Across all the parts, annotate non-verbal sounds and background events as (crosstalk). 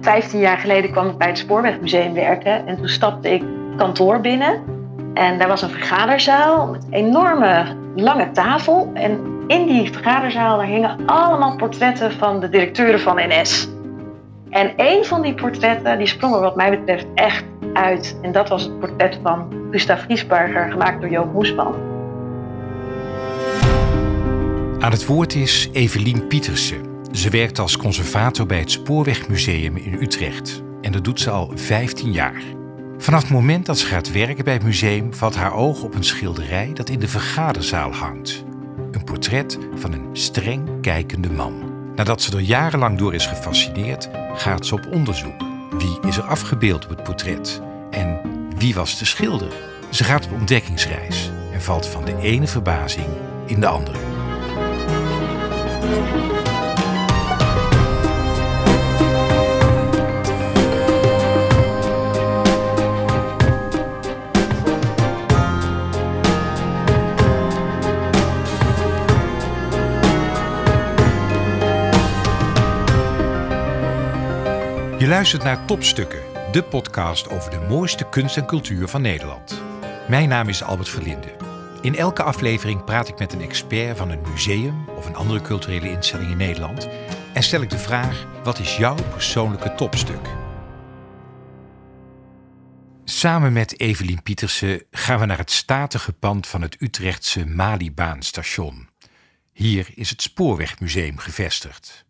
15 jaar geleden kwam ik bij het Spoorwegmuseum werken en toen stapte ik kantoor binnen. En daar was een vergaderzaal met een enorme lange tafel. En in die vergaderzaal hingen allemaal portretten van de directeuren van NS. En een van die portretten die sprong er wat mij betreft echt uit. En dat was het portret van Gustav Giesberger, gemaakt door Joop Moesman. Aan het woord is Evelien Pietersen. Ze werkt als conservator bij het Spoorwegmuseum in Utrecht. En dat doet ze al 15 jaar. Vanaf het moment dat ze gaat werken bij het museum valt haar oog op een schilderij dat in de vergaderzaal hangt. Een portret van een streng kijkende man. Nadat ze er jarenlang door is gefascineerd, gaat ze op onderzoek. Wie is er afgebeeld op het portret? En wie was de schilder? Ze gaat op ontdekkingsreis en valt van de ene verbazing in de andere. Luistert naar Topstukken, de podcast over de mooiste kunst en cultuur van Nederland. Mijn naam is Albert Verlinde. In elke aflevering praat ik met een expert van een museum of een andere culturele instelling in Nederland en stel ik de vraag: wat is jouw persoonlijke topstuk? Samen met Evelien Pietersen gaan we naar het statige pand van het Utrechtse Malibaanstation. Hier is het Spoorwegmuseum gevestigd.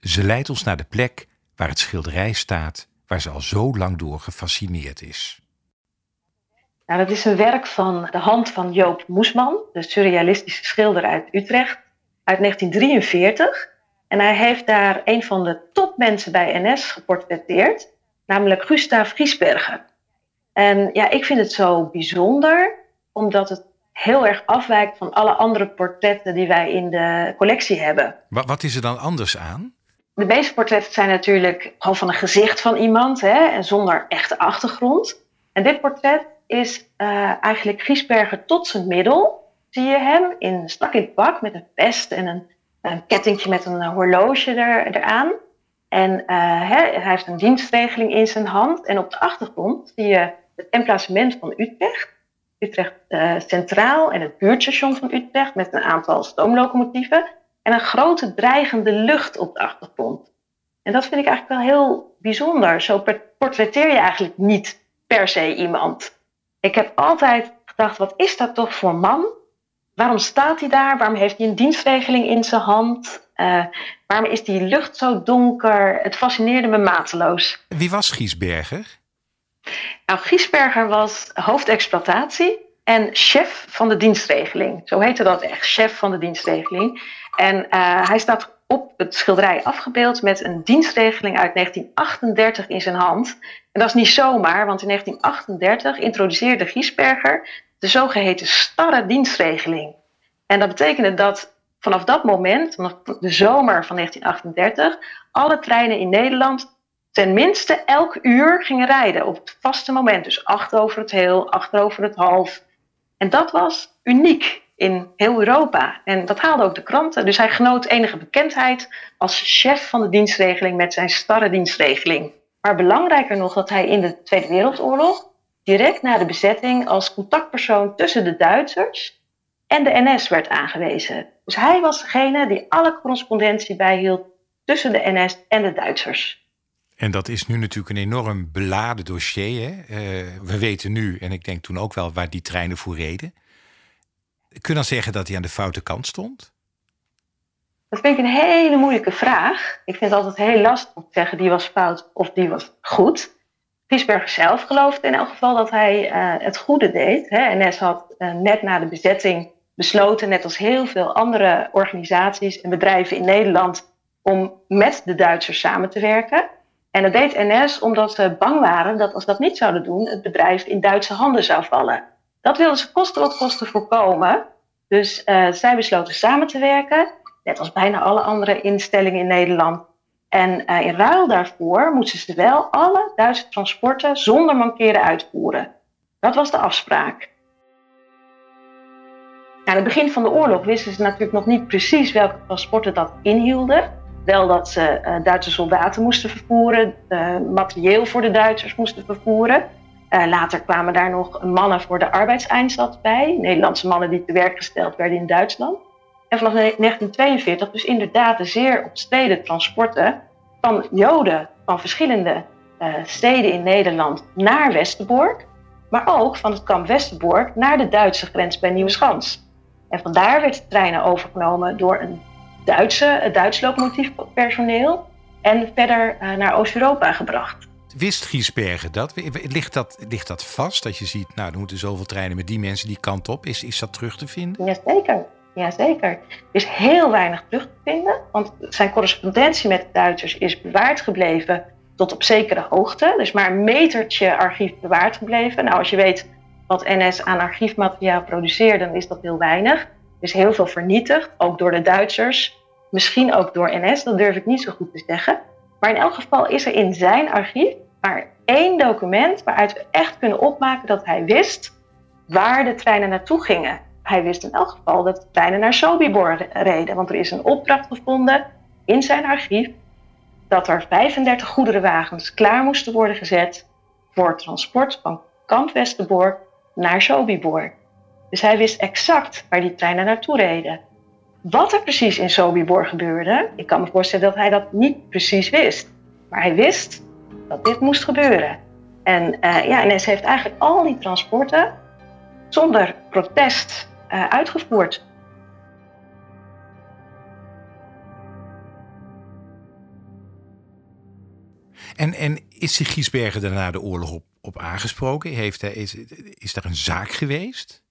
Ze leidt ons naar de plek waar het schilderij staat waar ze al zo lang door gefascineerd is. Nou, dat is een werk van de hand van Joop Moesman, de surrealistische schilder uit Utrecht, uit 1943. En hij heeft daar een van de topmensen bij NS geportretteerd, namelijk Gustav Giesberger. En ja, ik vind het zo bijzonder, omdat het heel erg afwijkt van alle andere portretten die wij in de collectie hebben. Wat is er dan anders aan? De meeste portretten zijn natuurlijk gewoon van een gezicht van iemand hè, en zonder echte achtergrond. En dit portret is uh, eigenlijk Giesberger tot zijn middel. Zie je hem in, strak in het pak met een vest en een, een kettingje met een horloge er, eraan. En uh, hij heeft een dienstregeling in zijn hand. En op de achtergrond zie je het emplacement van Utrecht. Utrecht uh, Centraal en het buurtstation van Utrecht met een aantal stoomlocomotieven. En een grote dreigende lucht op de achtergrond. En dat vind ik eigenlijk wel heel bijzonder. Zo portretteer je eigenlijk niet per se iemand. Ik heb altijd gedacht, wat is dat toch voor man? Waarom staat hij daar? Waarom heeft hij een dienstregeling in zijn hand? Uh, waarom is die lucht zo donker? Het fascineerde me mateloos. Wie was Giesberger? Nou, Giesberger was hoofdexploitatie en chef van de dienstregeling. Zo heette dat echt, chef van de dienstregeling. En uh, hij staat op het schilderij afgebeeld met een dienstregeling uit 1938 in zijn hand. En dat is niet zomaar, want in 1938 introduceerde Giesberger de zogeheten starre dienstregeling. En dat betekende dat vanaf dat moment, vanaf de zomer van 1938, alle treinen in Nederland tenminste elk uur gingen rijden op het vaste moment. Dus acht over het heel, acht over het half. En dat was uniek in heel Europa. En dat haalde ook de kranten. Dus hij genoot enige bekendheid als chef van de dienstregeling met zijn starre dienstregeling. Maar belangrijker nog dat hij in de Tweede Wereldoorlog direct na de bezetting als contactpersoon tussen de Duitsers en de NS werd aangewezen. Dus hij was degene die alle correspondentie bijhield tussen de NS en de Duitsers. En dat is nu natuurlijk een enorm beladen dossier. Hè? Uh, we weten nu, en ik denk toen ook wel, waar die treinen voor reden. Kun je dan zeggen dat hij aan de foute kant stond? Dat vind ik een hele moeilijke vraag. Ik vind het altijd heel lastig om te zeggen die was fout of die was goed. Giesberger zelf geloofde in elk geval dat hij uh, het goede deed. Hè. NS had uh, net na de bezetting besloten, net als heel veel andere organisaties en bedrijven in Nederland, om met de Duitsers samen te werken. En dat deed NS omdat ze bang waren dat als dat niet zouden doen, het bedrijf in Duitse handen zou vallen. Dat wilden ze kosten wat kosten voorkomen. Dus uh, zij besloten samen te werken, net als bijna alle andere instellingen in Nederland. En uh, in ruil daarvoor moesten ze wel alle Duitse transporten zonder mankeren uitvoeren. Dat was de afspraak. aan het begin van de oorlog wisten ze natuurlijk nog niet precies welke transporten dat inhielden. wel dat ze uh, Duitse soldaten moesten vervoeren, materieel voor de Duitsers moesten vervoeren. Uh, later kwamen daar nog mannen voor de arbeidseinsatz bij, Nederlandse mannen die te werk gesteld werden in Duitsland. En vanaf 1942 dus inderdaad de zeer omstreden transporten van Joden van verschillende steden in Nederland naar Westerbork, maar ook van het kamp Westerbork naar de Duitse grens bij Nieuweschans. En vandaar werd de treinen overgenomen door een Duitse, Duits locomotiefpersoneel en verder uh, naar Oost-Europa gebracht. Wist Giesbergen dat? Ligt, dat? ligt dat vast? Dat je ziet, nou, er moeten zoveel treinen met die mensen die kant op. Is, is dat terug te vinden? Jazeker. Jazeker. Er is heel weinig terug te vinden, want zijn correspondentie met de Duitsers is bewaard gebleven tot op zekere hoogte. Is maar een metertje archief bewaard gebleven. Nou, als je weet wat NS aan archiefmateriaal produceert, dan is dat heel weinig. Er is heel veel vernietigd, ook door de Duitsers. Misschien ook door NS, dat durf ik niet zo goed te zeggen. Maar in elk geval is er in zijn archief maar één document waaruit we echt kunnen opmaken dat hij wist waar de treinen naartoe gingen. Hij wist in elk geval dat de treinen naar Sobibor reden, want er is een opdracht gevonden in zijn archief dat er 35 goederenwagens klaar moesten worden gezet voor transport van Kamp naar Sobibor. Dus hij wist exact waar die treinen naartoe reden. Wat er precies in Sobibor gebeurde, ik kan me voorstellen dat hij dat niet precies wist. Maar hij wist dat dit moest gebeuren. En uh, ja, NS heeft eigenlijk al die transporten zonder protest uh, uitgevoerd. En, en is zich Giesbergen daarna de oorlog op, op aangesproken? Heeft is, is er een zaak geweest?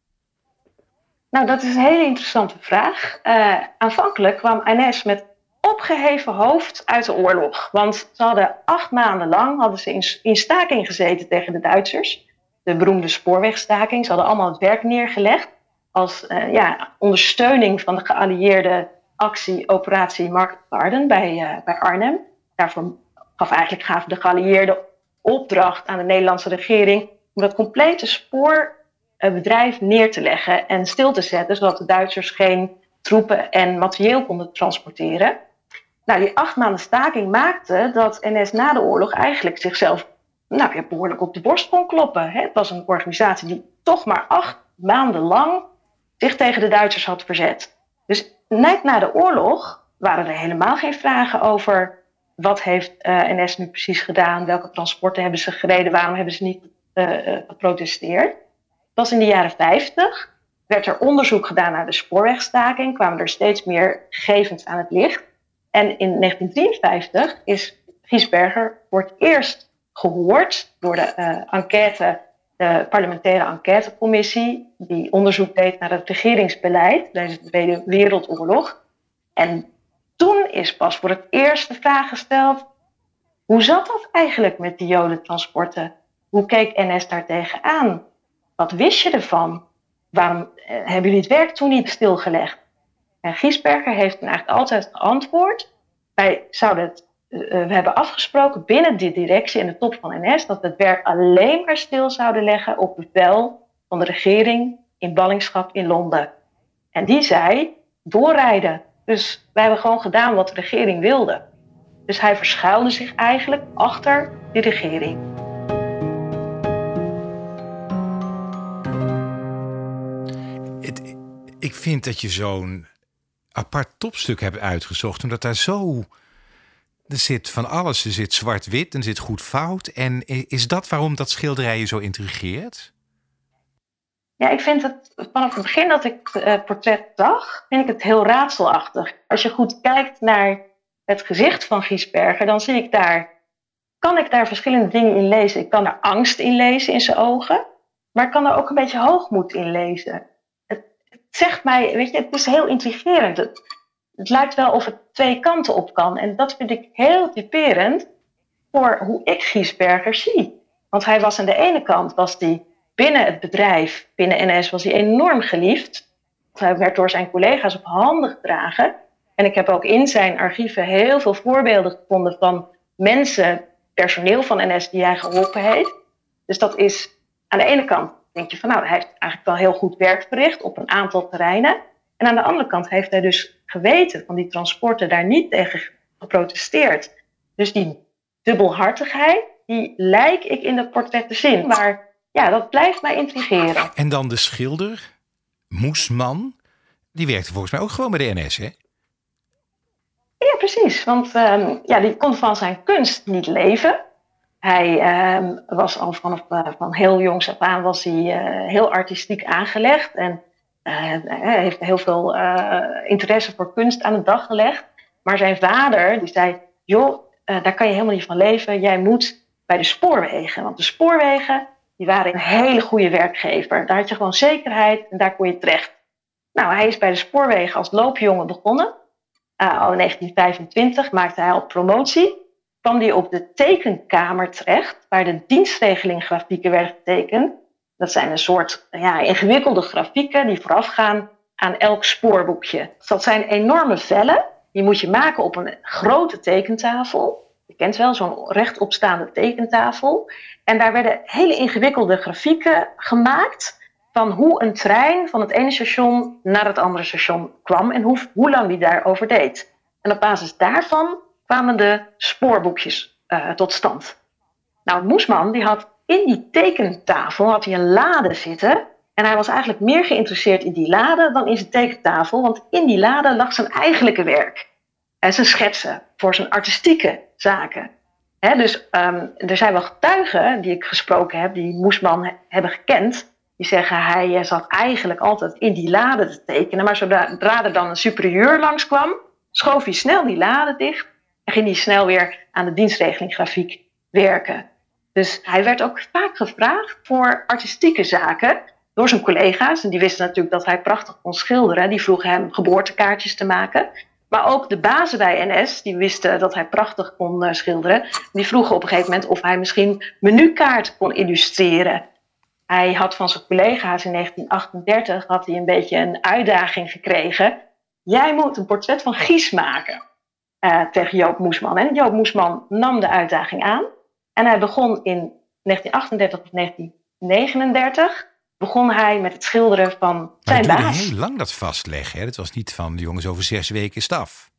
Nou, dat is een hele interessante vraag. Uh, aanvankelijk kwam NS met opgeheven hoofd uit de oorlog. Want ze hadden acht maanden lang hadden ze in, in staking gezeten tegen de Duitsers. De beroemde spoorwegstaking. Ze hadden allemaal het werk neergelegd als uh, ja, ondersteuning van de geallieerde actie Operatie Market Garden bij, uh, bij Arnhem. Daarvoor gaf eigenlijk gaven de geallieerden opdracht aan de Nederlandse regering om dat complete spoorbedrijf neer te leggen en stil te zetten, zodat de Duitsers geen troepen en materieel konden transporteren. Nou, die acht maanden staking maakte dat NS na de oorlog eigenlijk zichzelf nou, ja, behoorlijk op de borst kon kloppen. Het was een organisatie die toch maar acht maanden lang zich tegen de Duitsers had verzet. Dus net na de oorlog waren er helemaal geen vragen over wat heeft eh, NS nu precies gedaan? Welke transporten hebben ze gereden? Waarom hebben ze niet uh, geprotesteerd? Pas in de jaren 50 werd er onderzoek gedaan naar de spoorwegstaking, kwamen er steeds meer gegevens aan het licht. En in 1953 is Giesberger voor het eerst gehoord door de enquête, de parlementaire enquêtecommissie, die onderzoek deed naar het regeringsbeleid tijdens de Tweede Wereldoorlog. En toen is pas voor het eerst de vraag gesteld: hoe zat dat eigenlijk met die jodentransporten? Hoe keek NS daar tegenaan? Wat wist je ervan? Waarom eh, hebben jullie het werk toen niet stilgelegd? En Giesberger heeft eigenlijk altijd geantwoord: wij zouden het, uh, we hebben afgesproken binnen die directie en de top van NS dat we het werk alleen maar stil zouden leggen op bevel van de regering in ballingschap in Londen. En die zei: doorrijden, dus wij hebben gewoon gedaan wat de regering wilde. Dus hij verschuilde zich eigenlijk achter die regering. Ik vind dat je zo'n apart topstuk hebt uitgezocht, omdat daar zo. Er zit van alles. Er zit zwart-wit, er zit goed fout. En is dat waarom dat schilderij je zo intrigeert? Ja, ik vind het vanaf het begin dat ik het uh, portret zag, vind ik het heel raadselachtig. Als je goed kijkt naar het gezicht van Giesberger, dan zie ik daar, kan ik daar verschillende dingen in lezen. Ik kan er angst in lezen in zijn ogen, maar ik kan er ook een beetje hoogmoed in lezen. Zegt mij, weet je, het is heel intrigerend. Het, het lijkt wel of het twee kanten op kan. En dat vind ik heel typerend voor hoe ik Giesberger zie. Want hij was aan de ene kant was die binnen het bedrijf, binnen NS, was hij enorm geliefd. Hij werd door zijn collega's op handen gedragen. En ik heb ook in zijn archieven heel veel voorbeelden gevonden van mensen, personeel van NS, die hij geholpen heeft. Dus dat is aan de ene kant, denk je van nou, hij heeft eigenlijk wel heel goed werk verricht op een aantal terreinen. En aan de andere kant heeft hij dus geweten van die transporten daar niet tegen geprotesteerd. Dus die dubbelhartigheid, die lijk ik in dat portret te zien. Maar ja, dat blijft mij intrigeren. En dan de schilder, Moesman, die werkte volgens mij ook gewoon bij de NS, hè? Ja, precies. Want ehm, ja, die kon van zijn kunst niet leven. Hij ehm, was al vanaf uh, van heel jongs af aan was hij, uh, heel artistiek aangelegd. En hij heeft heel veel interesse voor kunst aan de dag gelegd. Maar zijn vader die zei, joh, daar kan je helemaal niet van leven. Jij moet bij de spoorwegen. Want de spoorwegen die waren een hele goede werkgever. Daar had je gewoon zekerheid en daar kon je terecht. Nou, hij is bij de spoorwegen als loopjongen begonnen. Al in 1925 maakte hij al promotie. Kwam hij op de tekenkamer terecht, waar de dienstregeling grafieken werden getekend. Dat zijn een soort ja, ingewikkelde grafieken die voorafgaan aan elk spoorboekje. Dat zijn enorme vellen. Die moet je maken op een grote tekentafel. Je kent wel zo'n rechtopstaande tekentafel. En daar werden hele ingewikkelde grafieken gemaakt van hoe een trein van het ene station naar het andere station kwam en hoe, hoe lang die daarover deed. En op basis daarvan kwamen de spoorboekjes uh, tot stand. Nou, Moesman die had in die tekentafel had hij een lade zitten. En hij was eigenlijk meer geïnteresseerd in die lade dan in zijn tekentafel, want in die lade lag zijn eigenlijke werk. En zijn schetsen voor zijn artistieke zaken. Dus um, er zijn wel getuigen die ik gesproken heb, die Moesman hebben gekend. Die zeggen hij eh, zat eigenlijk altijd in die lade te tekenen. Maar zodra er dan een superieur langskwam, schoof hij snel die lade dicht. En ging hij snel weer aan de dienstregeling grafiek werken. Dus hij werd ook vaak gevraagd voor artistieke zaken door zijn collega's. En die wisten natuurlijk dat hij prachtig kon schilderen. Die vroegen hem geboortekaartjes te maken. Maar ook de bazen bij NS, die wisten dat hij prachtig kon uh, schilderen. Die vroegen op een gegeven moment of hij misschien menukaarten kon illustreren. Hij had van zijn collega's in 1938 had hij een beetje een uitdaging gekregen. Jij moet een portret van Gies maken uh, tegen Joop Moesman. En Joop Moesman nam de uitdaging aan. En hij begon in 1938 of 1939 begon hij met het schilderen van zijn maar baas. heel lang dat vastleggen. Hè? Het was niet van de jongens over zes weken staf. (laughs)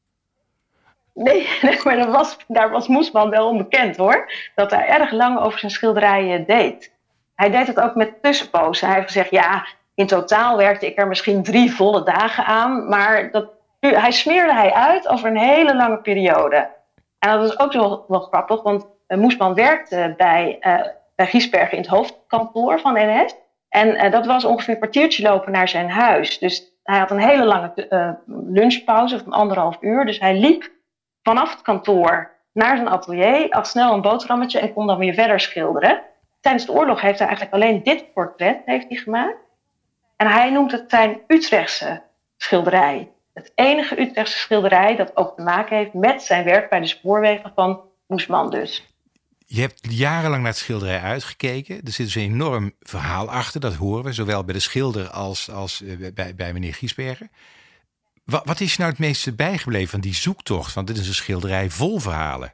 Nee, maar dat was, daar was Moesman wel onbekend hoor. Dat hij erg lang over zijn schilderijen deed. Hij deed het ook met tussenpozen. Hij heeft gezegd, ja, in totaal werkte ik er misschien drie volle dagen aan. Maar dat, hij smeerde hij uit over een hele lange periode. En dat is ook wel, wel grappig, want Moesman werkte bij, uh, bij Giesbergen in het hoofdkantoor van NS. En uh, dat was ongeveer een kwartiertje lopen naar zijn huis. Dus hij had een hele lange uh, lunchpauze van anderhalf uur. Dus hij liep vanaf het kantoor naar zijn atelier, at snel een boterhammetje en kon dan weer verder schilderen. Tijdens de oorlog heeft hij eigenlijk alleen dit portret heeft hij gemaakt. En hij noemt het zijn Utrechtse schilderij. Het enige Utrechtse schilderij dat ook te maken heeft met zijn werk bij de spoorwegen van Moesman dus. Je hebt jarenlang naar het schilderij uitgekeken. Er zit dus een enorm verhaal achter, dat horen we, zowel bij de schilder als, als bij, bij meneer Giesberger. Wat, wat is je nou het meeste bijgebleven van die zoektocht? Want dit is een schilderij vol verhalen.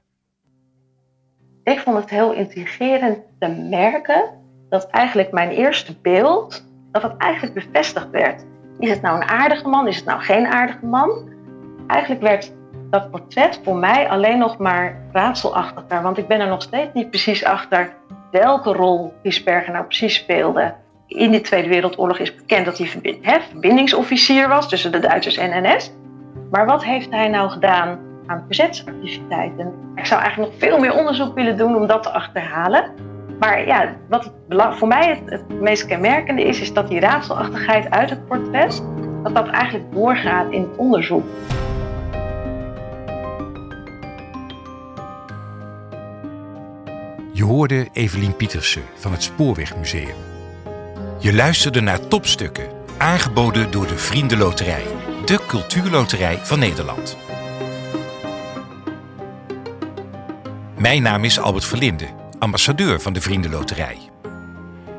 Ik vond het heel intrigerend te merken dat eigenlijk mijn eerste beeld, dat het eigenlijk bevestigd werd. Is het nou een aardige man? Is het nou geen aardige man? Eigenlijk werd dat portret voor mij alleen nog maar raadselachtiger. Want ik ben er nog steeds niet precies achter welke rol Giesberger nou precies speelde. In de Tweede Wereldoorlog is bekend dat hij verbindingsofficier was tussen de Duitsers en NS. Maar wat heeft hij nou gedaan aan verzetsactiviteiten? Ik zou eigenlijk nog veel meer onderzoek willen doen om dat te achterhalen. Maar ja, wat voor mij het, meest kenmerkende is, is dat die raadselachtigheid uit het portret, dat dat eigenlijk doorgaat in het onderzoek. Je hoorde Evelien Pietersen van het Spoorwegmuseum. Je luisterde naar topstukken, aangeboden door de Vriendenloterij, de cultuurloterij van Nederland. Mijn naam is Albert Verlinde, ambassadeur van de Vriendenloterij.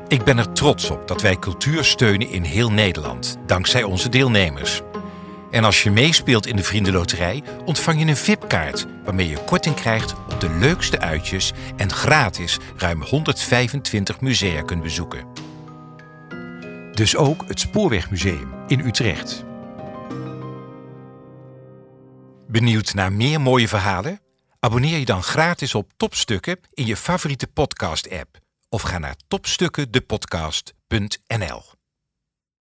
Ik ben er trots op dat wij cultuur steunen in heel Nederland, dankzij onze deelnemers. En als je meespeelt in de Vriendenloterij, ontvang je een VIP-kaart waarmee je korting krijgt op de leukste uitjes en gratis ruim 125 musea kunt bezoeken. Dus ook het Spoorwegmuseum in Utrecht. Benieuwd naar meer mooie verhalen? Abonneer je dan gratis op Topstukken in je favoriete podcast-app of ga naar topstukkendepodcast.nl.